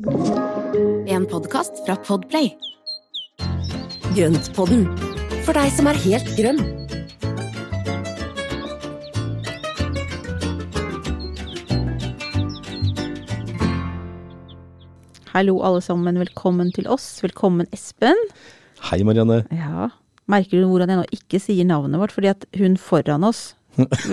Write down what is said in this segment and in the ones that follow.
En podkast fra Podplay. Grøntpodden, for deg som er helt grønn. Hallo alle sammen, velkommen til oss. Velkommen Espen. Hei, Marianne. Ja, Merker du hvordan jeg nå ikke sier navnet vårt, fordi at hun foran oss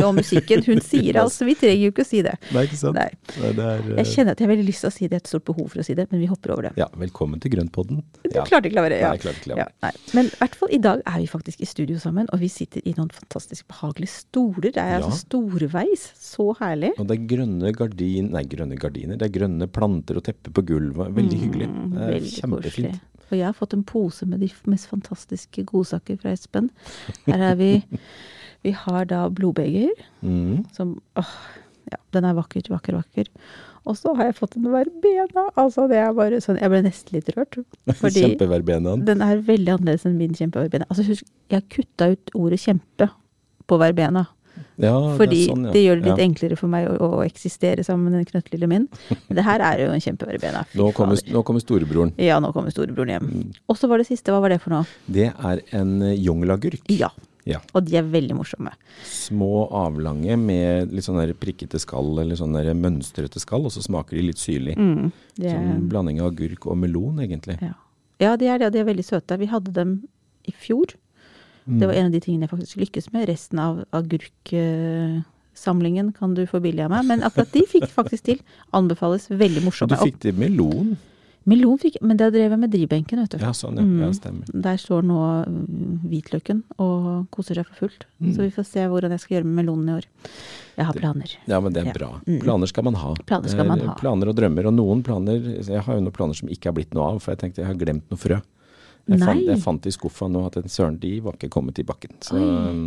og musikken, hun sier altså. Vi trenger jo ikke å si det. Nei, ikke sant? Nei. Nei, det er, Jeg kjenner at jeg har veldig lyst til å si det, jeg har et stort behov for å si det, men vi hopper over det. Ja, velkommen til Grøntpodden. Du Ja. klarte ikke la være. Ja. Nei, klarte ikke la være. nei. Men i hvert fall i dag er vi faktisk i studio sammen, og vi sitter i noen fantastisk behagelige stoler. Det er Ja. altså storveis. Så herlig. Og det er grønne gardiner nei, grønne gardiner. Det er grønne planter og tepper på gulvet. Veldig hyggelig. Mm, Veldig kjempefint. Korslig. Og jeg har fått en pose med de mest fantastiske godsaker fra Espen. Her er vi Vi har da blodbeger, Mm. som åh, ja, den er vakker, vakker, vakker. Og så har jeg fått en verbena. Altså, det er bare sånn Jeg ble nesten litt rørt. Fordi Kjempeverbenaen. den er veldig annerledes enn min kjempeverbena. Altså, husk, jeg kutta ut ordet kjempe på verbena. Ja, Fordi det sånn, ja. det gjør det litt ja. enklere for meg å, å eksistere sammen med den knøttlille min. Men det her er jo en kjempeverbena. Nå kommer, nå kommer storebroren. Ja, nå kommer storebroren hjem. Mm. Og så var det siste, hva var det for noe? Det er en eh, jungelagurk. Ja. Ja. Og de er veldig morsomme. Små avlange med litt sånn prikkete skall, eller sånn mønstrete skall, og så smaker de litt syrlig. Mm, er, Sånn blanding av agurk og melon, egentlig. ja. ja, de er det, og de er veldig søte. Vi hadde dem i fjor. Mm. Det var en av de tingene jeg faktisk lykkes med. Resten av agurksamlingen kan du få billig av meg. Men akkurat de fikk faktisk til. Anbefales. Veldig Og morsomme. du fikk til melon? Melon fikk Men det drev jeg med drivbenken, vet du. Ja, sånn, ja. Mm. ja stemmer. Der står nå mm, hvitløken og koser seg for fullt. Mm. Så vi får se hvordan jeg skal gjøre med melonen i år. Jeg har planer. Ja, men det er bra. Mm. Planer skal man ha. Planer skal man Eh, ha. Planer og drømmer. Og noen planer Jeg har jo noen planer som ikke har blitt noe av, for jeg tenkte jeg har glemt noe frø. Jeg fant, jeg fant i skuffa nå at en søren, de var ikke kommet i bakken. Så Oi. um,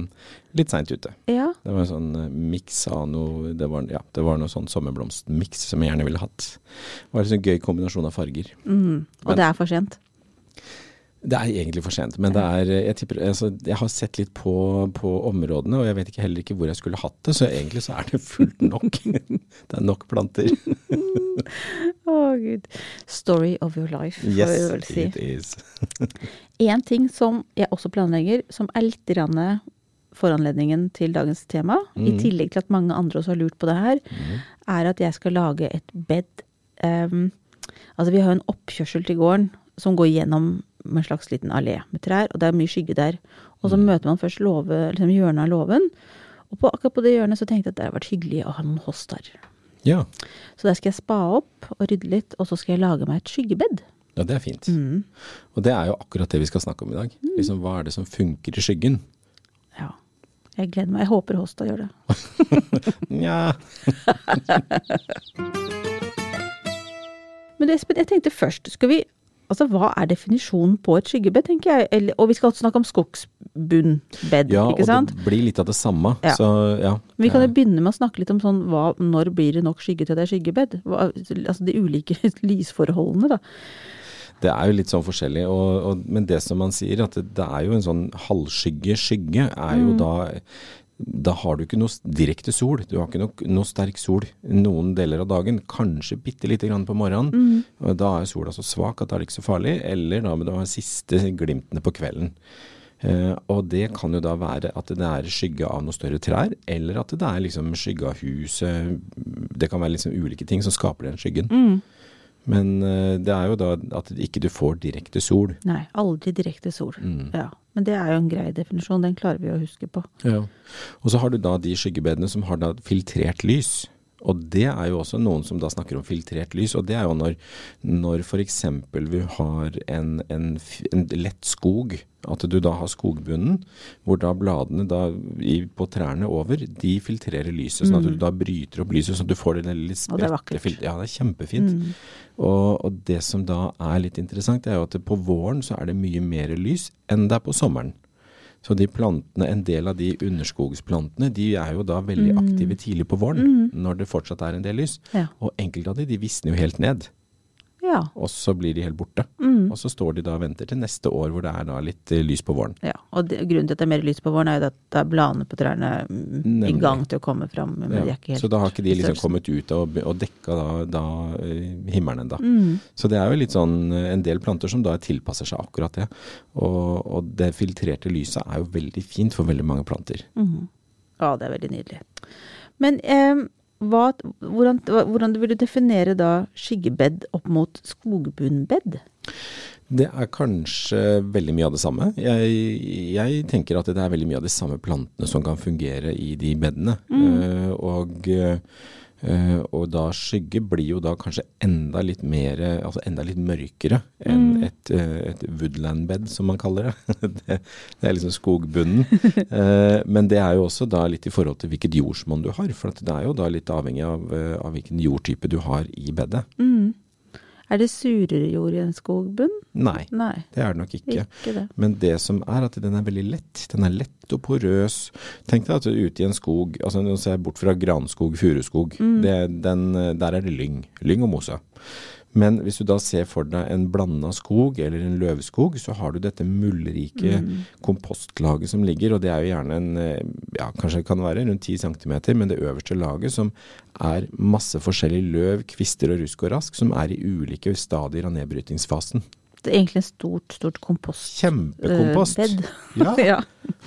litt seint ute. Ja. Det var en sånn uh, miks av noe det var, ja, det var noe sånn sommerblomstmiks som jeg gjerne ville hatt. Det var en sånn gøy kombinasjon av farger. Mm. Og Men- det er for sent. Det er egentlig for sent, men det er Jeg tipper altså, Jeg har sett litt på, på områdene, og jeg vet ikke, heller ikke hvor jeg skulle hatt det, så egentlig så er det fullt nok. det er nok planter. Å, gud. Story of your life, får vi Yes, vel si. it is. En ting som jeg også planlegger, som er litt foranledningen til dagens tema, i Mhm. tillegg til at mange andre også har lurt på det her, er at jeg skal lage et bed. Um, altså vi har en oppkjørsel til gården som går gjennom med en slags liten allé med trær, og det er mye skygge der. Og så møter man først låve, liksom hjørnet av låven. Og på, akkurat på det hjørnet så tenkte jeg at det hadde vært hyggelig å ha noen hoss der. Ja. Så der skal jeg spa opp og rydde litt, og så skal jeg lage meg et skyggebed. ja, det er fint. Mm. Og det er jo akkurat det vi skal snakke om i dag. Liksom, hva er det som funker i skyggen? Ja. Jeg gleder meg. Jeg håper Hosta gjør det. Nja Men Espen, jeg tenkte først, skal vi Altså, hva er definisjonen på et skyggebed, tenker jeg? Eller, og vi skal også snakke om skogsbunnbed, Ja, ikke sant? og det blir litt av det samme. Ja. Så ja. Vi kan jo begynne med å snakke litt om sånn, hva, når blir det nok skygge til det er skyggebed? Hva, altså de ulike lysforholdene, da. Det er jo litt sånn forskjellig, og, og, men det som man sier, at det, det er jo en sånn halvskygge. Skygge er Mm. jo da Da har du ikke noe direkte sol. Du har ikke noe, noe sterk sol noen deler av dagen. Kanskje bitte lite grann på morgenen. Mm. Og da er sola så svak at det er ikke så farlig. Eller da du ha siste glimtene på kvelden. Eh, og det kan jo da være at det er skygge av noen større trær, eller at det er liksom skygge av huset. Det kan være liksom ulike ting som skaper den skyggen. Mm. Men eh, det er jo da at ikke du får direkte sol. Nei, aldri direkte sol. Mm. Ja. Men det er jo en grei definisjon, den klarer vi å huske på. Og så har du da de skyggebedene som har filtrert lys. Og det er jo også noen som da snakker om filtrert lys, og det er jo når, når f.eks. vi har en, en, en lett skog, at du da har skogbunnen, hvor da bladene da i, på trærne over, de filtrerer lyset, sånn at du da bryter opp lyset, sånn at du får det er spredte vakkert. Ja, det er kjempefint. Mm. Og, og det som da er litt interessant, det er jo at på våren så er det mye mer lys enn det er på sommeren. Så de plantene, en del av de underskogsplantene, de er jo da veldig aktive tidlig på våren, når det fortsatt er en del lys. Ja. Og enkelte av de, de visner jo helt ned. Ja. Ja. og så blir de helt borte. Mm. Og så står de da og venter til neste år hvor det er da litt eh, lys på våren. ja. Og det, grunnen til at det er mer lys på våren, er jo at da er bladene på trærne Nemlig. i gang til å komme fram. Men de er ikke helt Så da har ikke de liksom kommet ut og, og dekka da, da eh, himmelen ennå. Mm. Så det er jo litt sånn eh, en del planter som da tilpasser seg akkurat det. Og, og det filtrerte lyset er jo veldig fint for veldig mange planter. Mm. Ja, det er veldig nydelig. Men eh, hva, hvordan, hvordan vil du definere da skyggebed opp mot skogbunnbed? Det er kanskje veldig mye av det samme. Jeg, jeg tenker at det er veldig mye av de samme plantene som kan fungere i de bedene. Eh, og, eh, og da skygge blir jo da kanskje enda litt mer, altså enda litt mørkere enn et, eh, et woodland-bed, som man kaller det. det. Det er liksom skogbunnen. uh, men det er jo også da litt i forhold til hvilket jordsmonn du har. For det er jo da litt avhengig av, av hvilken jordtype du har i bedet. Mm. Er det surere jord i en skogbunn? Nei, Nei, det er det nok ikke. ikke det. Men det som er at den er veldig lett. Den er lett og porøs. Tenk deg at du er ute i en skog, altså nå ser jeg bort fra granskog, furuskog. Det, den, der er det lyng. Lyng og mose. Men hvis du da ser for deg en blanda skog eller en løvskog, så har du dette muldrike kompostlaget som ligger, og det er jo gjerne en, eh, ja kanskje det kan være rundt 10 cm, men det øverste laget som er masse forskjellig løv, kvister og rusk og rask, som er i ulike stadier av nedbrytingsfasen. Egentlig en stort, stort kompostbed. Kjempekompost. eh, bed. Ja, ja.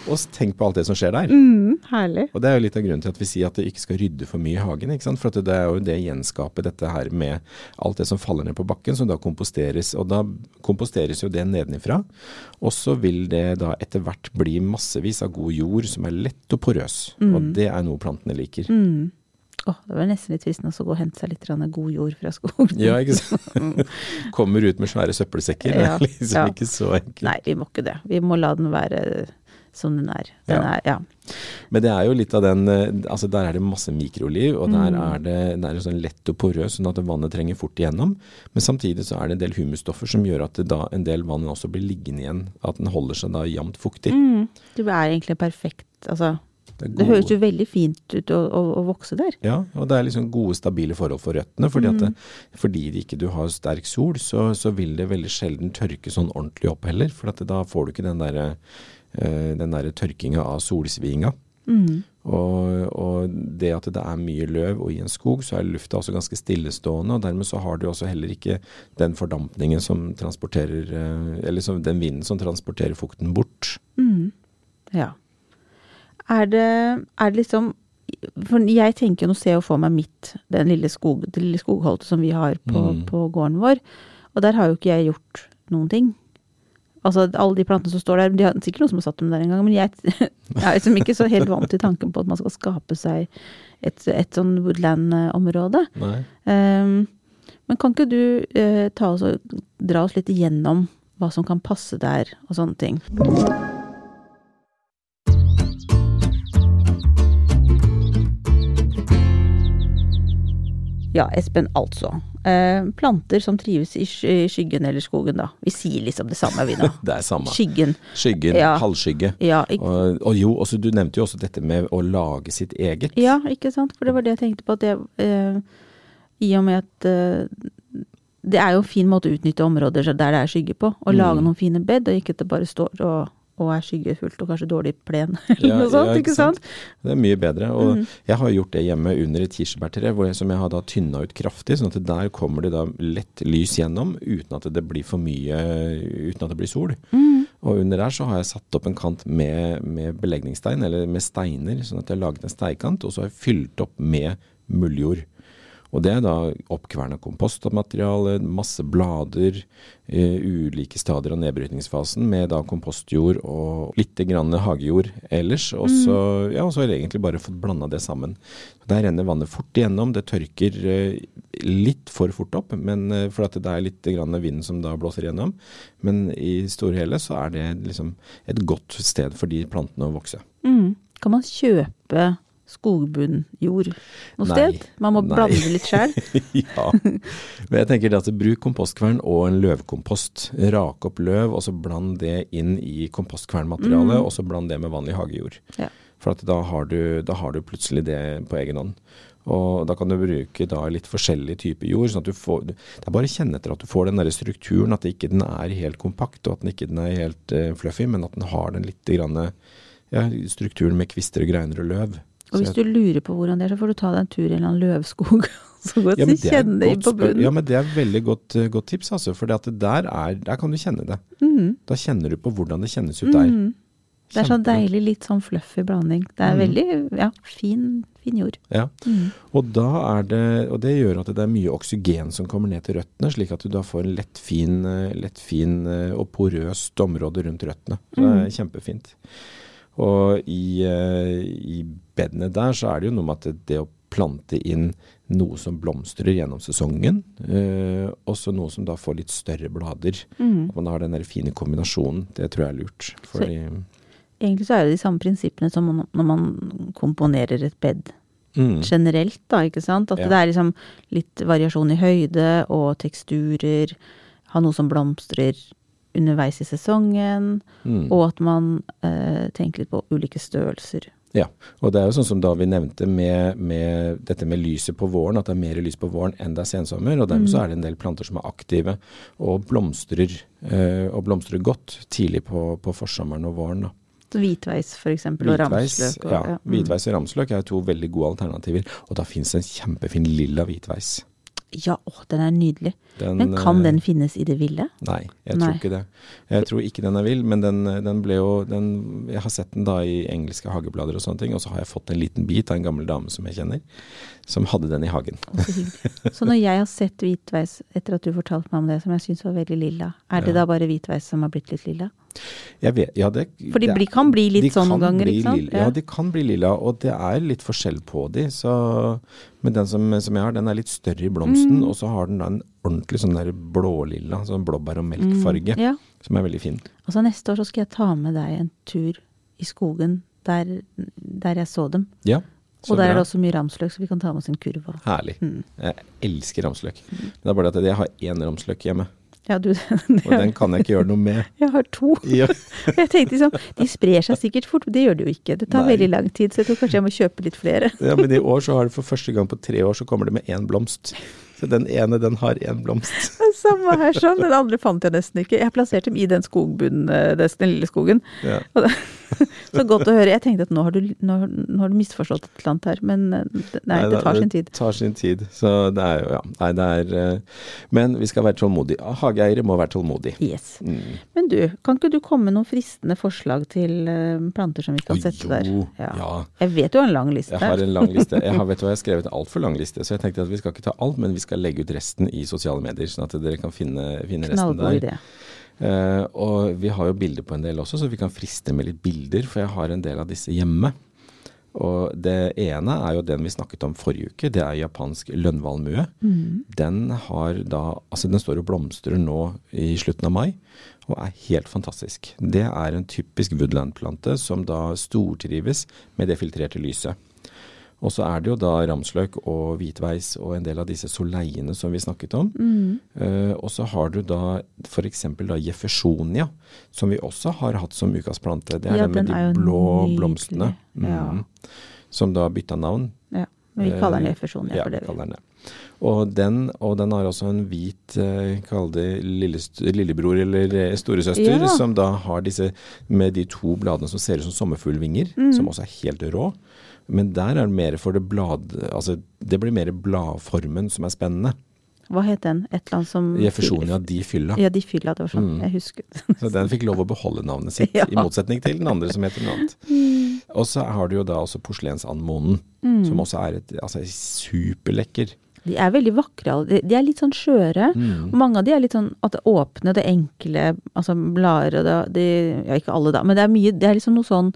og tenk på alt det som skjer der. Mm, herlig. Og det er jo litt av grunnen til at vi sier at det ikke skal rydde for mye i hagen. ikke sant? For det er jo det gjenskapet dette her med alt det som faller ned på bakken, som da komposteres. Og da komposteres jo det nedenifra. Og så vil det da etter hvert bli massevis av god jord som er lett og porøs. Og det er noe plantene liker. Mm. Åh, det var nesten litt fristende å gå og hente seg litt god jord fra skogen. Ja, ikke sant. Kommer ut med svære søppelsekker. Det Ja, er liksom ja. ikke så enkelt. Nei, vi må ikke det. Vi må la den være som den er. Den Ja. er ja. Men det er jo litt av den eh, Altså der er det masse mikroliv, og der Mm. er det, der er sånn lett og porøs, sånn at vannet trenger fort igjennom. Men samtidig så er det en del humusstoffer som gjør at da en del vann også blir liggende igjen. At den holder seg da jevnt fuktig. Mm. Det er egentlig perfekt. Altså, Det, det høres jo veldig fint ut å, å, å vokse der. Ja, og det er liksom gode, stabile forhold for røttene. Fordi, at det, fordi det ikke du har sterk sol, så, så vil det veldig sjelden tørke sånn ordentlig opp heller. For da får du ikke den derre eh, den der tørkinga av solsvinga. Mm. Og, og det at det er mye løv, og i en skog så er lufta også ganske stillestående, og dermed så har du også heller ikke den fordampningen som transporterer eh, Eller som, den vinden som transporterer fukten bort. Mm. Ja. Er det, er det liksom For jeg tenker, nå ser jeg for meg mitt, den lille skog, det lille skogholtet som vi har på, Mm. på gården vår. Og der har jo ikke jeg gjort noen ting. Altså alle de plantene som står der, de har sikkert noen som har satt dem der en gang, men jeg, jeg er liksom ikke så helt vant til tanken på at man skal skape seg et, et sånn woodland-område. Ehm, men kan ikke du uh, ta oss og dra oss litt igjennom hva som kan passe der, og sånne ting? Ja, Espen, altså. Eh, planter som trives i skyggen eller skogen, da. Vi sier liksom det samme, vi nå. Det er samme. Skyggen. Skyggen, Ja. halvskygge. Ja, Og, og jo, også, du nevnte jo også dette med å lage sitt eget. ja, ikke sant? For det var det jeg tenkte på, at det, eh, I og med at eh, det er jo en fin måte å utnytte områder der det er skygge på. Å lage Mm. noen fine bed, og ikke at det bare står og, og er skyggefullt og kanskje dårlig plen, eller Ja, noe sånt. ja, ikke sant? Det er mye bedre. Og Mm. jeg har gjort det hjemme under et kirsebærtre, som jeg har da tynna ut kraftig, sånn at der kommer det da lett lys gjennom, uten at det blir for mye, uten at det blir sol. Mm. Og under der så har jeg satt opp en kant med, med belegningsstein, eller med steiner, sånn at jeg har laget en steikant, og så har jeg fylt opp med mulljord. Og det er da oppkverna kompostmateriale, masse blader, eh, ulike stadier av nedbrytningsfasen med da kompostjord og litt grann hagejord ellers. Og så ja, og har jeg egentlig bare fått blanda det sammen. Der renner vannet fort igjennom. Det tørker eh, litt for fort opp, men eh, for at det er litt grann vind som da blåser igjennom. Men i store hele så er det liksom et godt sted for de plantene å vokse. Mm. Kan man kjøpe skogbunnjord noe Nei. sted? Man må Nei. blande litt sjøl? ja. Men jeg tenker det at bruk kompostkvern og en løvkompost. Rak opp løv, og så bland det inn i kompostkvernmaterialet, og så bland det med vanlig hagejord. Ja. For at da har, du, da har du plutselig det på egen hånd. Og da kan du bruke da litt forskjellig type jord. sånn at du får, Det er bare å kjenne etter at du får den der strukturen, at ikke den er helt kompakt, og at den ikke den er helt uh, fluffy, men at den har den litt grann, ja, strukturen med kvister og greiner og løv. Og hvis jeg, du lurer på hvordan det er, så får du ta deg en tur i en eller annen løvskog. Så godt Ja, men kjenne godt på bunnen. Ja, men det er veldig godt, eh, godt tips, altså. For der, er, der kan du kjenne det. Mm. Da kjenner du på hvordan det kjennes ut der. Mm. Det er sånn deilig, litt sånn fluffy blanding. Det er mm. veldig ja, fin, fin jord. Ja. Mm. Og, da er det, og det gjør at det er mye oksygen som kommer ned til røttene, slik at du da får en lett fin, eh, lett fin eh, og porøst område rundt røttene. Så det er kjempefint. Og i, eh, i bedene der så er det jo noe med at det, å plante inn noe som blomstrer gjennom sesongen, eh, også noe som da får litt større blader. Mm. At man har den der fine kombinasjonen. Det tror jeg er lurt. Fordi Egentlig så er det de samme prinsippene som når man komponerer et bed mm, generelt, da, ikke sant. At Ja. det er liksom litt variasjon i høyde og teksturer. Ha noe som blomstrer underveis i sesongen. mm. Og at man eh, tenker litt på ulike størrelser. Ja, og det er jo sånn som da vi nevnte med, med dette med lyset på våren, at det er mer lys på våren enn det er sensommer. Og dermed så er det en del planter som er aktive og blomstrer, eh, og blomstrer godt tidlig på, på forsommeren og våren. da. Hvitveis for eksempel, og ramsløk. Og, ja, ja. Mm. hvitveis og ramsløk er to veldig gode alternativer. Og da det en kjempefin lilla hvitveis. Ja, å, den er nydelig. Den, Men kan eh, den finnes i det ville? Nei, jeg Nei. tror ikke det. Jeg tror ikke den er vill, men den, den ble jo den, Jeg har sett den da i engelske hageblader og sånne ting, og så har jeg fått en liten bit av en gammel dame som jeg kjenner, som hadde den i hagen. Så. Så når jeg har sett hvitveis etter at du fortalte meg om det, som jeg syns var veldig lilla, er det Ja. da bare hvitveis som har blitt litt lilla? Vet, ja, det, For de blir- kan bli litt sånn noen ganger, bli ikke sant? Lilla, Ja. ja, de kan bli lilla, og det er litt forskjell på de. Så, men den som, som jeg har, den er litt større i blomsten, Mm. og så har den da en ordentlig sånn der blålilla, sånn blåbær- og melkfarge, Mm, Ja. som er veldig fin. Altså neste år så skal jeg ta med deg en tur i skogen der, der jeg så dem. Ja, så Og der er det også mye ramsløk, så vi kan ta med oss en kurv. Herlig. Mm. Jeg elsker ramsløk. Men det er bare det at jeg har én ramsløk hjemme, Ja, du, og den kan jeg ikke gjøre noe med. jeg har to. Ja. Jeg tenkte liksom, de sprer seg sikkert fort, men det gjør de jo ikke. Det tar Nei. veldig lang tid, så jeg tror kanskje jeg må kjøpe litt flere. Ja, men i år så har det for første gang på tre år så kommer det med én blomst. Den ene, den har én blomst. Samme her sånn, den andre fant jeg nesten ikke. Jeg plasserte dem i den skogbunnen, eh, den lille skogen. Ja. Så godt å høre. Jeg tenkte at nå har du, nå, nå har du misforstått et eller annet her, men nei, det- nei, det tar sin tid. Det tar sin tid. Så det er jo, ja. Nei, det er eh, Men vi skal være tålmodige. Hageeiere må være tålmodige. Yes. Mm. Men du, kan ikke du komme med noen fristende forslag til eh, planter som vi kan Oi, sette jo, der? ja. Jeg vet du har en lang liste Jeg har en lang liste. Jeg har, vet du hva, jeg har skrevet en altfor lang liste, så jeg tenkte at vi skal ikke ta alt, men vi skal legge ut resten i sosiale medier, sånn at dere kan finne, finne resten der. idé. Uh, og vi har jo bilder på en del også, så vi kan friste med litt bilder, for jeg har en del av disse hjemme. Og det ene er jo den vi snakket om forrige uke, det er japansk lønnvalmue. Mm. Den har da Altså den står og blomstrer nå i slutten av mai, og er helt fantastisk. Det er en typisk woodland-plante som da stortrives med det filtrerte lyset. Og så er det jo da ramsløk og hvitveis og en del av disse soleiene som vi snakket om. Mm. Uh, og så har du da f.eks. da jeffersonia, som vi også har hatt som ukas plante. Det er Ja, den med den de blå blomstene. blomstene. Ja. Mm. Som da bytta navn. Ja, men vi kaller den Eh, refusjon, ja, for det. kaller den det. Og den, og den har også en hvit, eh, kall det lillebror eller eh, storesøster, Ja. som da har disse med de to bladene som ser ut som sommerfuglvinger, Mm. som også er helt rå. Men der er det mer for det blad... Altså, det blir mer bladformen som er spennende. Hva het den? Et eller annet som Jeffersonia di fylla. Ja, de fylla, det var sånn. Mm. Jeg husker. Så den fikk lov å beholde navnet sitt, Ja. i motsetning til den andre som heter noe annet. Mm. Og så har du jo da også porselensanmonen, som også er et altså, superlekker. De er veldig vakre. De, de er litt sånn skjøre. Mm. Og mange av de er litt sånn at det åpne, det enkle, altså blader og det, de, Ja, ikke alle da, men det er mye Det er liksom noe sånn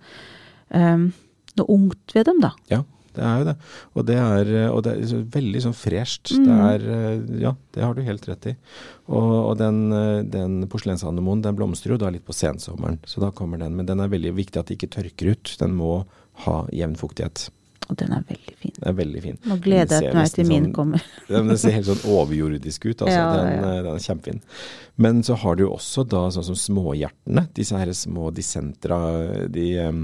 ehm, Noe ungt ved dem, da. Ja, det er jo det. Og det er, og det er veldig sånn fresht. Mm. Det er eh, Ja, det har du helt rett i. Og, og den, eh, den porselensanemonen den blomstrer jo da litt på sensommeren, så da kommer den. Men den er veldig viktig at det ikke tørker ut. Den må ha jevn fuktighet. Og den er veldig fin. Den er veldig fin. Nå gleder jeg meg til min sånn- kommer. Den ser helt sånn overjordisk ut. Altså. Ja, den, ja. eh, den er kjempefin. Men så har du jo også da sånn som småhjertene. Disse her små dissentra, de em,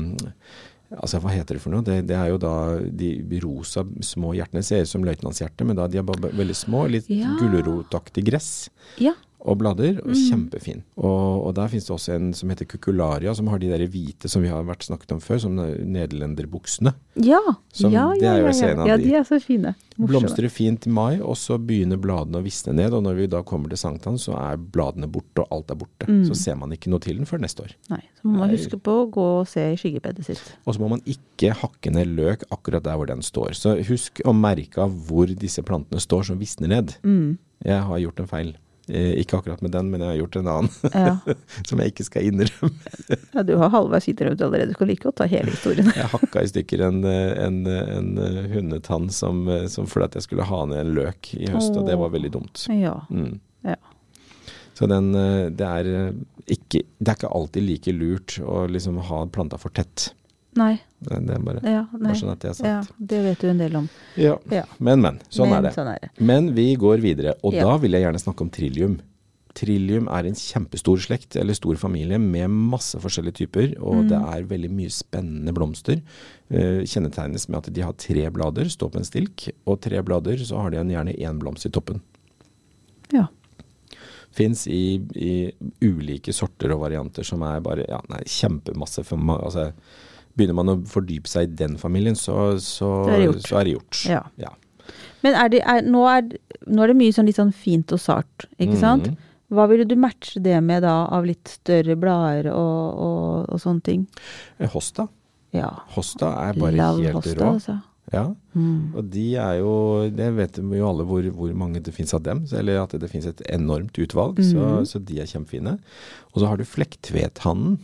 Altså, hva heter det for noe? Det, det er jo da de rosa små hjertene. Ser ut som løytnantshjerte, men da de er bare veldig små. Litt Ja. gulrotaktig gress Ja. Og blader. Og Mm. Kjempefin. Og, og der finnes det også en som heter Kukularia, som har de der hvite som vi har vært snakket om før, som nederlenderbuksene. Ja. Som- ja, ja, ja, ja. ja, de. er så fine. Blomstrer fint i mai, og så begynner bladene å visne ned. Og når vi da kommer til sankthans, så er bladene borte, og alt er borte. Mm. Så ser man ikke noe til den før neste år. Nei, så må man Nei. huske på å gå og se i skyggebedet sitt. Og så må man ikke hakke ned løk akkurat der hvor den står. Så husk å merke av hvor disse plantene står som visner ned. Mm. Jeg har gjort en feil. Eh, ikke akkurat med den, men jeg har gjort en annen Ja. som jeg ikke skal innrømme. ja, du har halvveis innrømt allerede. Du kan like godt ta hele historien. Jeg hakka i stykker en, en, en hundetann som, som fordi at jeg skulle ha ned en løk i høst, og det var veldig dumt. Ja. Mm. Ja. Så den, eh, det er eh, ikke Det er ikke alltid like lurt å liksom ha planta for tett. Nei. Det, det er bare, Ja, bare sånn at det er Ja, det vet du en del om. Ja. Ja. Men, men. Sånn Men er. Sånn er det. Men vi går videre, og da vil jeg gjerne snakke om trillium. Trillium er en kjempestor slekt, eller stor familie, med masse forskjellige typer. Og Mm. det er veldig mye spennende blomster. Uh, kjennetegnes med at de har tre blader, står på en stilk. Og tre blader, så har de en, gjerne én blomst i toppen. Ja. Fins i, i ulike sorter og varianter som er bare ja, nei, kjempemasse. For, altså, begynner man å fordype seg i den familien, så, så, det er gjort. så er det gjort. Ja. Ja. Men er det, er, nå, nå er det mye sånn litt sånn fint og sart, ikke sant? Mhm. Hva ville du matche det med da, av litt større blader og, og, og sånne ting? Eh, Hosta. Ja. Hosta er bare Love helt hosta, rå. altså. Ja, Mm. og de er jo Det vet vi jo alle hvor, hvor mange det finnes av dem. Eller at det finnes et enormt utvalg, så, Mhm. så de er kjempefine. Og så har du flekktvethannen.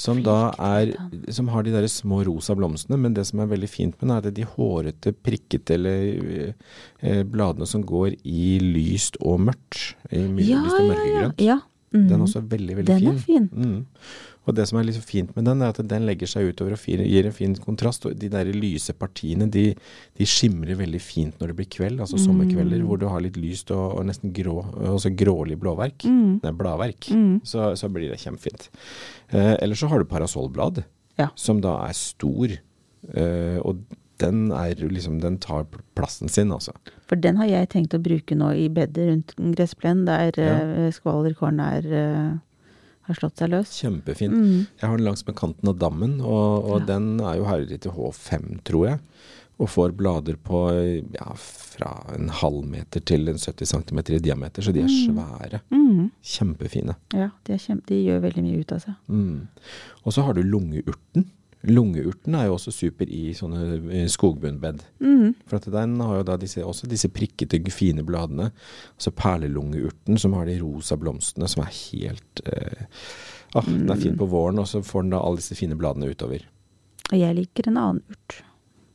Som da er Som har de der små rosa blomstene, men det som er veldig fint med den, er at de hårete, prikkete eller eh, bladene som går i lyst og mørkt. I Ja, lyst og ja, ja. ja. Mm. Den er også veldig, veldig Den fin. er fin. Mm. Og det som er litt fint med den, er at den legger seg utover og gir en fin kontrast. Og de der lyse partiene, de, de skimrer veldig fint når det blir kveld, altså sommerkvelder, hvor du har litt lyst og, og nesten grå, også grålig blåverk. Mm. Nei, bladverk. Mm. Så, så blir det kjempefint. Eh, eller så har du parasollblad, Ja. som da er stor. Eh, og den er liksom Den tar plassen sin, altså. For den har jeg tenkt å bruke nå i bedet rundt gressplenen, der Ja. skvalerkorn er eh, har slått seg løs. Kjempefint. Mm. Jeg har den langs med kanten av dammen, og, og Ja. den er jo herjet til H5, tror jeg. Og får blader på ja, fra en halv meter til en 70 cm i diameter, så de er svære. Mm. Kjempefine. Ja, de, kjempe, de gjør veldig mye ut av seg. Mm. Og så har du lungeurten. Lungeurten er jo også super i sånne eh, skogbunnbed. Mm. For den har jo da disse, også disse prikkete, fine bladene. Altså perlelungeurten som har de rosa blomstene som er helt eh, ah, Den er fin på våren, og så får den da alle disse fine bladene utover. Og jeg liker en annen urt.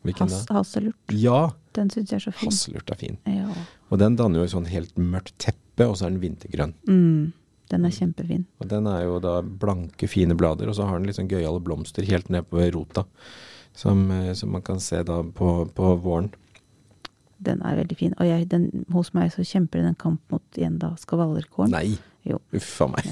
Hvilken Has, da? hasselurt. Ja, Den syns jeg er så fin. hasselurt er fin. Ja. Og den danner jo et sånn helt mørkt teppe, og så er den vintergrønn. Mm. Den er kjempefin. Og den er jo da blanke, fine blader, og så har den litt sånn gøyale blomster helt ned på rota. Som, eh, som man kan se da på, på våren. Den er veldig fin. Og jeg, den, hos meg så kjemper den en kamp mot igjen da skvalderkålen. Nei, Jo. uff a meg.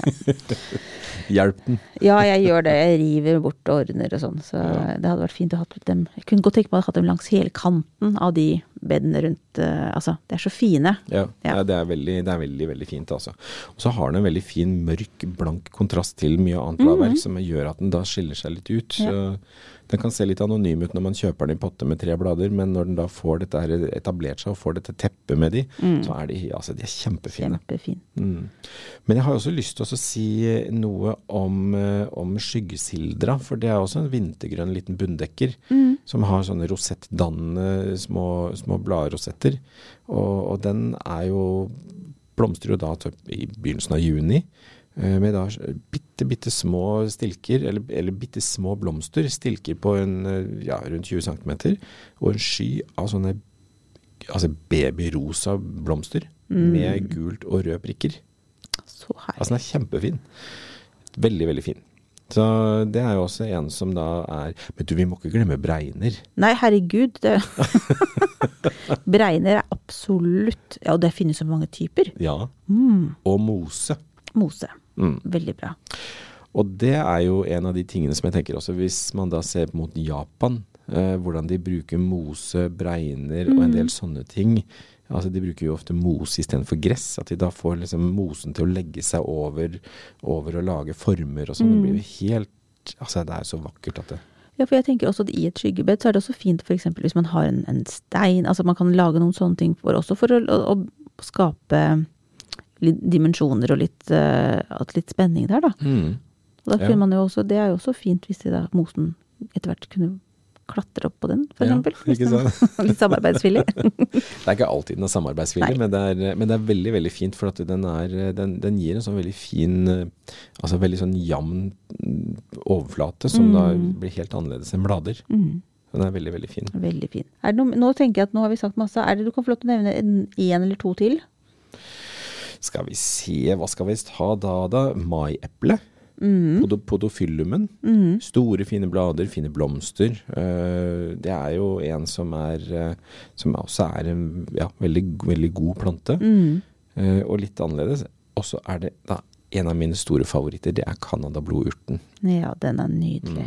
Hjelp den. Ja, jeg gjør det. Jeg river bort og ordner og sånn. Så Ja. det hadde vært fint å ha dem Jeg kunne godt tenke meg å ha dem langs hele kanten av de bedene rundt eh, Altså, de er så fine. Ja, Ja. ja. det, er veldig, det er veldig veldig fint. altså. Og så har den en veldig fin, mørk, blank kontrast til mye annet bladverk, som gjør at den da skiller seg litt ut. Ja. Så Den kan se litt anonym ut når man kjøper den i potte med tre blader, men når den da får dette etablert seg og får dette teppet med de, så er de, altså, de er kjempefine. Kjempefin. Mm. Men jeg har også lyst til å si noe om, eh, om skyggesildra, for det er også en vintergrønn liten bunndekker Mm. som har sånne rosettdannende små, små bladrosetter. Og, og den er jo blomstrer jo da i begynnelsen av juni. eh, Med da bitte, bitte små stilker, eller, eller bitte små blomster. Stilker på en, eh, ja, rundt 20 cm. Og en sky av sånne altså babyrosa blomster med gult og rød prikker. Så herlig. Altså den er kjempefin. Veldig, veldig fin. Så det er jo også en som da er Men du, vi må ikke glemme bregner. Nei, herregud. Det Bregner er absolutt Ja, og det finnes så mange typer. Ja. Mm. Og mose. Mose. Mm. Veldig bra. Og det er jo en av de tingene som jeg tenker også, hvis man da ser mot Japan, eh, hvordan de bruker mose, bregner og en del sånne ting. Altså De bruker jo ofte mose istedenfor gress. At de da får liksom mosen til å legge seg over, over å lage former og sånn. Det blir jo helt Altså det er jo så vakkert at det Ja, for jeg tenker også at i et skyggebed så er det også fint f.eks. hvis man har en, en stein. Altså man kan lage noen sånne ting for, også for å, å, å skape litt dimensjoner og litt, uh, litt spenning der, da. mm. Og da Ja. man jo også, det er jo også fint hvis de da, mosen etter hvert kunne klatre opp på den, for Ja, eksempel. Sant? litt samarbeidsvillig. Det er ikke alltid den er samarbeidsvillig, men det er, men det er veldig veldig fint. For den, er, den, den gir en sånn veldig fin eh, Altså veldig sånn jevn mm, overflate, som da blir helt annerledes enn blader. Mm, Den er veldig, veldig fin. veldig fin. Det noe, nå tenker jeg at nå har vi sagt masse. Er det du kan få lov til å nevne en, en eller to til? Skal vi se, hva skal vi ta da, da? Maieple. Mm. Pod podofyllumen. Store, fine blader, fine blomster. Uh, det er jo en som er uh, Som også er en ja, veldig, veldig god plante. Mm. Uh, og litt annerledes. Og så er det da en av mine store favoritter, det er canadablodurten. Ja, den er nydelig.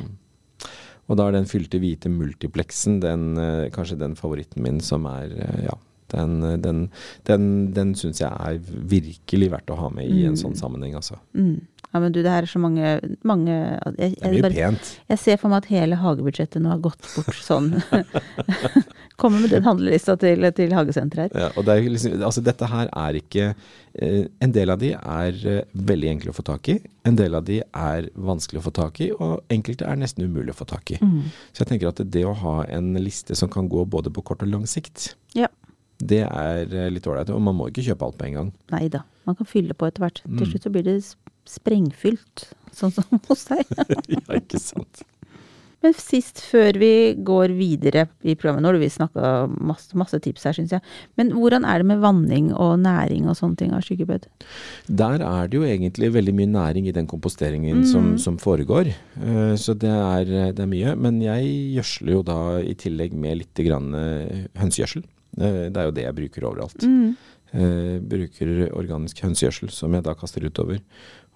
Og da er den fylte hvite multiplexen den, kanskje den favoritten min som er ja, den, den, den, den syns jeg er virkelig verdt å ha med i en sånn sammenheng, altså. Mm. Ja, men du, det her er så mange, mange jeg, Det er jeg, mye bare, pent. jeg ser for meg at hele hagebudsjettet nå har gått bort sånn. Kommer med den handlelista til, til hagesenteret her. Ja, og det er liksom, altså dette her er ikke eh, En del av de er eh, veldig enkle å få tak i. En del av de er vanskelig å få tak i, og enkelte er nesten umulig å få tak i. Så jeg tenker at det å ha en liste som kan gå både på kort og lang sikt, Ja. det er eh, litt ålreit. Og man må ikke kjøpe alt på en gang. Nei da, man kan fylle på etter hvert. Mm. Til slutt så blir det sprengfylt, sånn som hos deg. ja, ikke sant. Men sist, før vi går videre i programmet, nå har vi snakka masse, masse tips her, syns jeg. Men hvordan er det med vanning og næring og sånne ting av skyggebed? Der er det jo egentlig veldig mye næring i den komposteringen som, som foregår. Eh, så det er, det er mye. Men jeg gjødsler jo da i tillegg med litt grann eh, hønsegjødsel. Eh, det er jo det jeg bruker overalt. Eh, bruker organisk hønsegjødsel som jeg da kaster utover.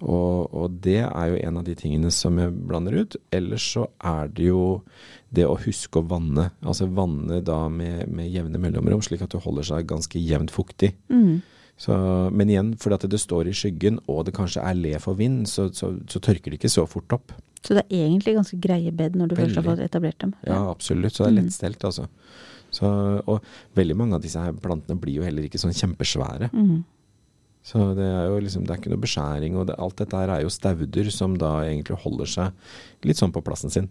Og, og det er jo en av de tingene som jeg blander ut. Ellers så er det jo det å huske å vanne. Altså vanne da med, med jevne mellomrom, slik at det holder seg ganske jevnt fuktig. Så, men igjen, fordi at det står i skyggen, og det kanskje er le for vind, så, så, så tørker det ikke så fort opp. Så det er egentlig ganske greie bed når du først har fått etablert dem. Ja, absolutt. Så det er lettstelt, altså. Så, og veldig mange av disse her plantene blir jo heller ikke sånn kjempesvære. Så det er jo liksom, det er ikke noe beskjæring, og det, alt dette her er jo stauder som da egentlig holder seg litt sånn på plassen sin.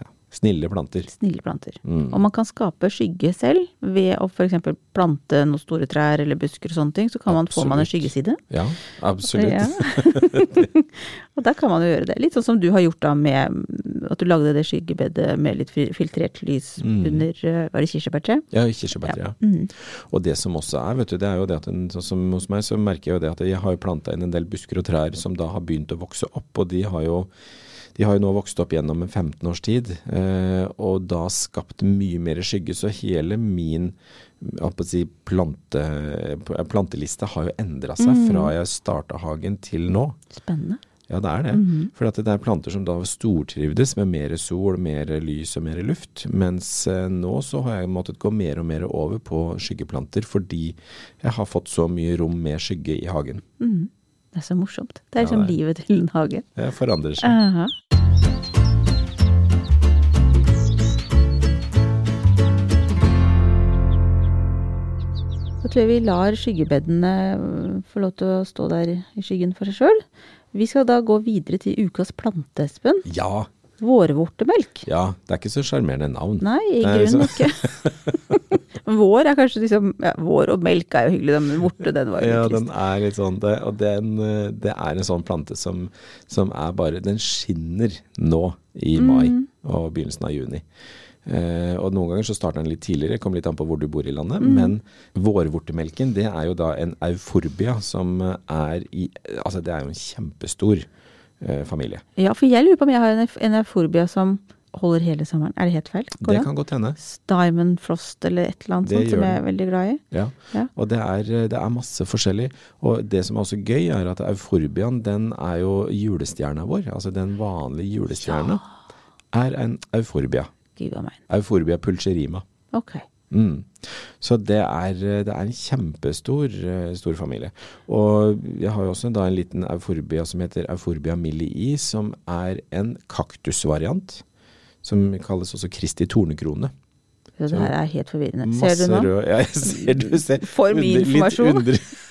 Ja. Snille planter. Snille planter. Mm. Og man kan skape skygge selv ved å f.eks. plante noen store trær eller busker og sånne ting. Så kan man, får man en skyggeside. Ja, absolutt. Ja. og da kan man jo gjøre det. Litt sånn som du har gjort da med at du lagde det skyggebedet med litt filtrert lys Mm. under eh, Var det kirsebærtre? Ja, kirsebærtre. Ja. Mm. Og det som også er, vet du, det er jo det at en, sånn som hos meg, så merker jeg jo det at jeg har planta inn en del busker og trær som da har begynt å vokse opp, og de har jo de har jo nå vokst opp gjennom en 15 års tid, eh, og da skapt mye mer skygge. Så hele min si, plante, planteliste har jo endra seg fra jeg starta hagen til nå. Spennende. Ja, det er det. For at det er planter som da stortrivdes med mer sol, mer lys og mer luft. Mens eh, nå så har jeg måttet gå mer og mer over på skyggeplanter fordi jeg har fått så mye rom med skygge i hagen. Det er så morsomt. Det er Ja, liksom det livet til en hage. Det forandrer seg. Aha. Da tror jeg vi lar skyggebedene øh, få lov til å stå der i skyggen for seg sjøl. Vi skal da gå videre til ukas plante, Espen. Ja, Vårvortemelk. ja. Det er ikke så sjarmerende navn. Nei, i grunnen ikke. Vår er kanskje liksom ja, Vår og melk er jo hyggelig, men vorte, den var jo Ja, den er litt sånn det, Og den, eh, det er en sånn plante som, som er bare Den skinner nå i mai og begynnelsen av juni. Eh, og noen ganger så starter den litt tidligere, kommer litt an på hvor du bor i landet. Men vårvortemelken, det er jo da en euforbia som er i Altså det er jo en kjempestor eh, familie. Ja, for jeg lurer på om jeg har en, en euforbia som holder hele sommeren. Er det helt feil? Går Det an? kan godt hende. Diamond Frost eller et eller annet sånt som jeg er veldig glad i. Ja. Ja. Og det er, det er masse forskjellig. Og det som er også gøy, er at euforbiaen, den er jo julestjerna vår. Altså den vanlige julestjerna er en euforbia. Meg. Euforbia pulcherima. Ok. Mm. Så det er, det er en kjempestor eh, stor familie. Og jeg har jo også da en liten euforbia som heter Euforbia millii, som er en kaktusvariant. Som kalles også Kristi tornekrone. Det her er helt forvirrende. Ser du nå? rød Ja, jeg ser du ser. For mye informasjon.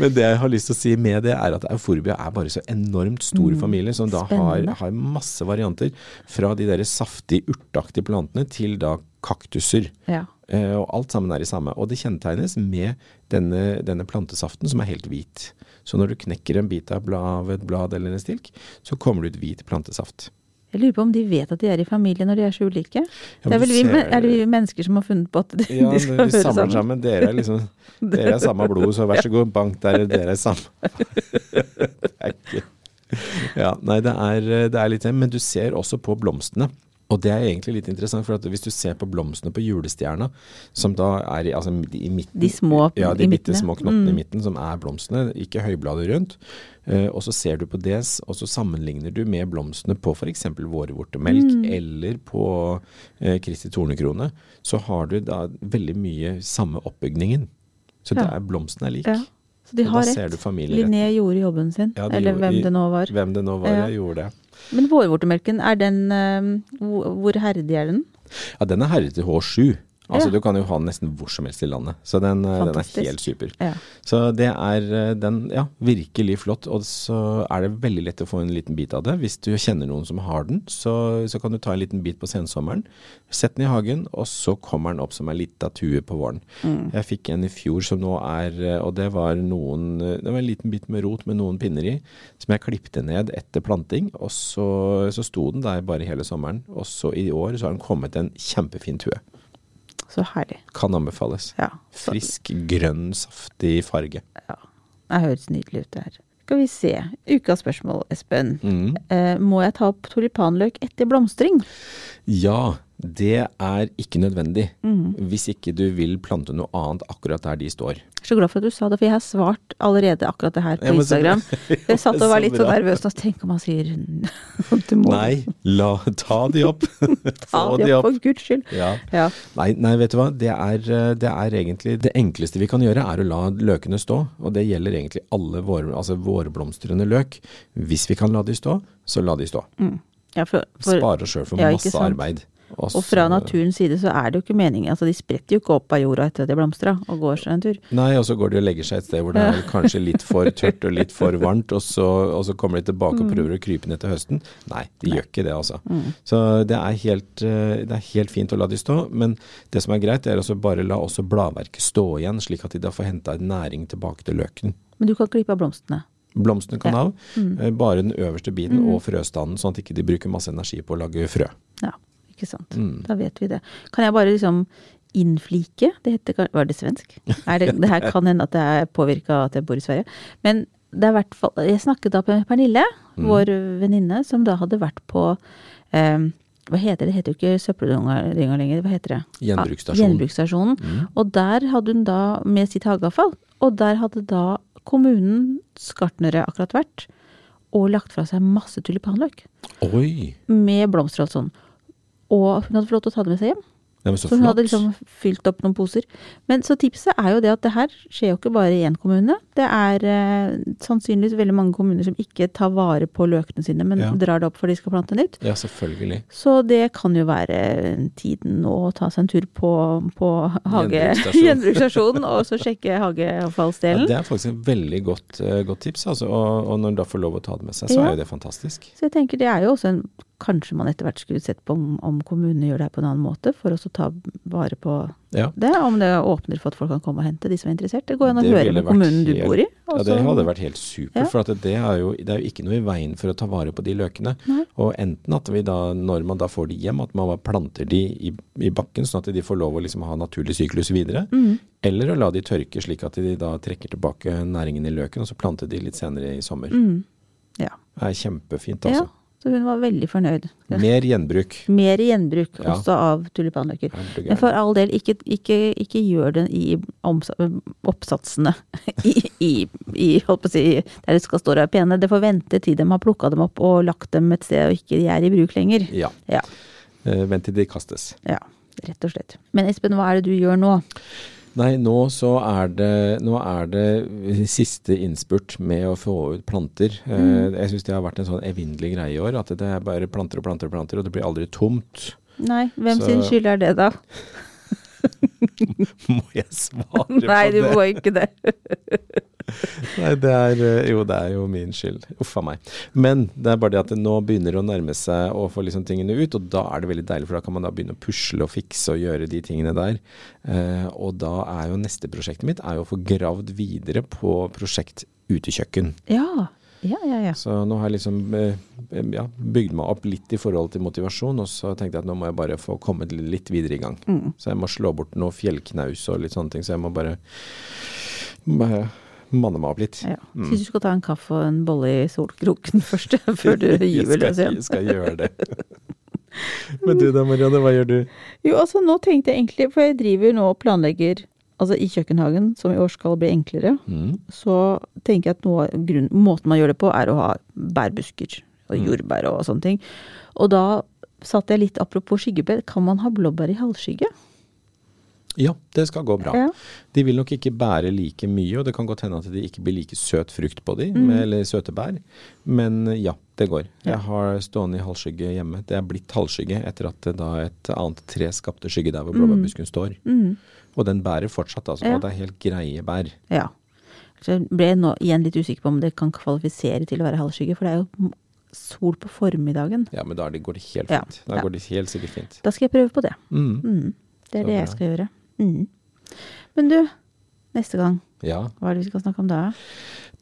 Men det jeg har lyst til å si med det, er at euforbia er bare så enormt stor familie, som da har, Mm. Har masse varianter. Fra de der saftige, urtaktige plantene til da kaktuser. Ja. Eh, og alt sammen er det samme. Og det kjennetegnes med denne, denne plantesaften som er helt hvit. Så når du knekker en bit av, av et blad eller en stilk, så kommer det ut hvit plantesaft. Jeg lurer på om de vet at de er i familie når de er så ulike. Ja, det er, vel vi, ser- er det vi mennesker som har funnet på at de, Ja, de skal når de høre samler sammen? sammen. Dere er liksom Dere er samme blod, så vær så god, bank der, dere er samme. det er ikke Ja, nei, det er, det er litt det. Men du ser også på blomstene. Og det er egentlig litt interessant, for at hvis du ser på blomstene på julestjerna, som da er i, altså, i midten De små Ja, de i bitte midten, små knottene Mm. i midten, som er blomstene, ikke høybladet rundt. Uh, og så ser du på det, og så sammenligner du med blomstene på f.eks. vårvortemelk Mm. eller på uh, Kristi tornekrone, så har du da veldig mye samme oppbygningen. Så det Ja. er, blomsten er lik. Ja. Så de Og har rett. Linné gjorde jobben sin. Ja, eller gjorde- hvem det nå var. Hvem det nå var, Ja. jeg gjorde det. Men vårvortemelken, er den eh, hvor herdig er den? Ja, den er herdig til H7. Altså Ja. Du kan jo ha den nesten hvor som helst i landet. Så den, eh, den er helt super. Ja. Så det er eh, den, ja, virkelig flott. Og så er det veldig lett å få en liten bit av det. Hvis du kjenner noen som har den, så, så kan du ta en liten bit på sensommeren. Sett den i hagen, og så kommer den opp som ei lita tue på våren. Jeg fikk en i fjor som nå er eh, Og det var noen Det var en liten bit med rot med noen pinner i, som jeg klipte ned etter planting. Og så, så sto den der bare hele sommeren. Og så i år så har den kommet en kjempefin tue. Så herlig. Kan anbefales. Ja. Så, Frisk, grønn, saftig farge. ja. Det høres nydelig ut, det her. Skal vi se. Ukas spørsmål, Espen. Mm. Eh, må jeg ta opp tulipanløk etter blomstring? Ja, det er ikke nødvendig. Mm. Hvis ikke du vil plante noe annet akkurat der de står. Jeg er så glad for at du sa det, for jeg har svart allerede akkurat det her på Ja, så. Instagram. Jeg satt og var litt så nervøs. og Tenk om han sier Nei, la, ta de opp. ta de opp, for guds skyld. Ja. Ja. Nei, nei, vet du hva. Det er, eh, det er egentlig det enkleste vi kan gjøre, er å la løkene stå. Og det gjelder egentlig alle vår, altså vårblomstrende løk. Hvis vi kan la de stå, så la de stå. Ja, for, for, Spare oss sjøl for masse sant. Arbeid. og fra naturens side så er det jo ikke meningen. Altså, de spretter jo ikke opp av jorda etter at de blomstrer blomstra, og går seg en tur. Nei, og så går de og legger seg et sted hvor det er kanskje litt for tørt og litt for varmt, og så, og så kommer de tilbake Mm. og prøver å krype ned til høsten. Nei, de gjør ikke det, altså. Så det er, helt, eh, det er helt fint å la de stå, men det som er greit, er å bare la også bladverket stå igjen, slik at de da får henta næring tilbake til løken. Men du kan klippe av blomstene. Blomstene kan Ja. av, eh, bare den øverste biten og frøstanden, sånn at ikke de bruker masse energi på å lage frø. Ja, ikke sant. Mm. Da vet vi det. Kan jeg bare liksom innflike? Det heter, var det svensk? Det, det her kan hende at det er påvirka at jeg bor i Sverige. Men det er i hvert fall Jeg snakket da med Pernille, Mm. vår venninne, som da hadde vært på um, hva heter det? Det heter jo ikke søppeldynga lenger, hva heter det? Gjenbruksstasjonen. Ja, Gjenbruksstasjonen. Mm. Og der hadde hun da med sitt hageavfall, og der hadde da kommunens gartnere akkurat vært og lagt fra seg masse tulipanløk. Oi! Med blomster og sånn. Og hun hadde fått lov til å ta det med seg hjem. Ja, så Så hun hadde liksom fylt opp noen poser. Men så tipset er jo det at det her skjer jo ikke bare i én kommune. Det er eh, sannsynligvis veldig mange kommuner som ikke tar vare på løkene sine, men Ja. drar det opp for de skal plante nytt. Ja, selvfølgelig. Så det kan jo være tiden å ta seg en tur på, på hage, gjenbruksstasjonen og så sjekke Ja, det er faktisk et veldig godt, eh, godt tips, altså. og, og når du da får lov å ta det med seg, så er jo det fantastisk. Så jeg tenker det er jo også en Kanskje man etter hvert skulle sett på om, om kommunene gjør det her på en annen måte, for å ta vare på Ja. det. Om det åpner for at folk kan komme og hente, de som er interessert. Det går an å høre med kommunen kommunen du bor i. Ja, det hadde vært helt supert, Ja. for at det, er jo, det er jo ikke noe i veien for å ta vare på de løkene. Nei. Og enten at vi da, når man da får de hjem, at man planter de i, i bakken, sånn at de får lov å liksom ha naturlig syklus videre. Mm. Eller å la de tørke slik at de da trekker tilbake næringen i løken, og så planter de litt senere i sommer. Mm. Ja. Det er kjempefint, ja. Så hun var veldig fornøyd. Mer gjenbruk. Mer gjenbruk Ja. også av tulipanløker. Er Men for all del, ikke, ikke, ikke gjør det i oppsatsene. I, i, i holdt på å si, der det skal stå der pene. Det får vente til de har plukka dem opp og lagt dem et sted og ikke de er i bruk lenger. Ja. Ja. Eh, Vent til de kastes. Ja, rett og slett. Men Espen, hva er det du gjør nå? Nei, nå så er det, nå er det siste innspurt med å få ut planter. Mm. Jeg syns det har vært en sånn evinnelig greie i år. At det er bare planter og planter og planter, og det blir aldri tomt. Nei, hvem Så- sin skyld er det, da? Må jeg svare Nei, på du må ikke det. Nei, det er eh, Jo, det er jo min skyld. Uff a meg. Men det er bare det at det nå begynner å nærme seg å få liksom tingene ut, og da er det veldig deilig, for da kan man da begynne å pusle og fikse og gjøre de tingene der. Eh, og da er jo neste prosjektet mitt er jo å få gravd videre på prosjekt utekjøkken. Ja, ja, ja. ja. Så nå har jeg liksom eh, ja, bygd meg opp litt i forhold til motivasjon, og så tenkte jeg at nå må jeg bare få kommet litt videre i gang. Mm. Så jeg må slå bort noe fjellknaus og litt sånne ting, så jeg må bare, bare manne meg opp litt. ja. Syns du skal ta en kaffe og en bolle i solkroken først, før du gyver løs igjen. Jeg skal gjøre det. Men du da, Marianne, hva gjør du? Jo, altså nå tenkte jeg egentlig, for jeg driver nå og planlegger Altså i kjøkkenhagen, som i år skal bli enklere, Mm. så tenker jeg at noe grunn, måten man gjør det på, er å ha bærbusker og Mm. jordbær og sånne ting. Og da satt jeg litt apropos skyggebed, kan man ha blåbær i halvskygge? Ja, det skal gå bra. Ja. De vil nok ikke bære like mye, og det kan godt hende at det ikke blir like søt frukt på de, Mm. med, eller søte bær. Men ja, det går. Ja. Jeg har stående i halvskygge hjemme. Det er blitt halvskygge etter at da et annet tre skapte skygge der hvor blåbærbusken står. Mm. Og den bærer fortsatt, altså. Ja. Og det er helt greie bær. Ja. Så jeg ble nå igjen litt usikker på om det kan kvalifisere til å være halvskygge, for det er jo sol på formiddagen. Ja, men da går det helt fint. Da går det helt sikkert fint. Da skal jeg prøve på det. Mm. Mm. Det er Så det jeg skal gjøre. Mm. Men du, neste gang, Ja, hva er det vi skal snakke om da?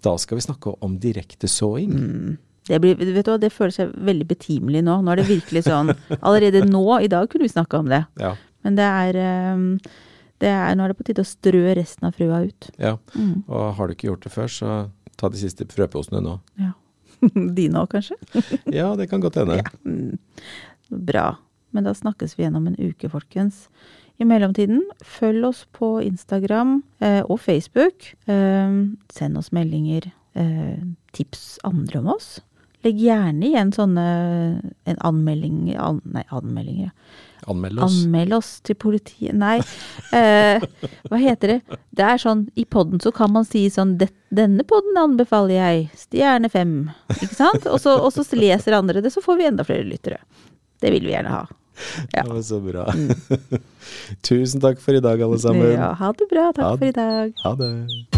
da skal vi snakke om direktesåing. Mm. Det, blir, vet du det føles veldig betimelig nå. Nå er det virkelig sånn Allerede nå, i dag kunne vi snakke om det. Ja. Men det er, ehm, det er Nå er det på tide å strø resten av frøa ut. ja. Mm. Og har du ikke gjort det før, så ta de siste frøposene nå. Ja. Dine òg, kanskje? Ja, det kan godt hende. Ja. Mm. Bra. Men da snakkes vi igjen om en uke, folkens. I mellomtiden, følg oss på Instagram eh, og Facebook. Eh, send oss meldinger. Eh, tips andre om oss. Legg gjerne igjen sånne en anmelding an, Nei, anmeldinger. Anmeld oss. Anmeld oss til politiet Nei, eh, hva heter det? Det er sånn, i podden så kan man si sånn "Det- Denne podden anbefaler jeg. Stjerne fem. Ikke sant? Og så, og så leser andre det, så får vi enda flere lyttere. Det vil vi gjerne ha. Ja. Det var så bra. Tusen takk for i dag, alle sammen. Ja, ha det bra. Ha Takk for i dag. Ha det.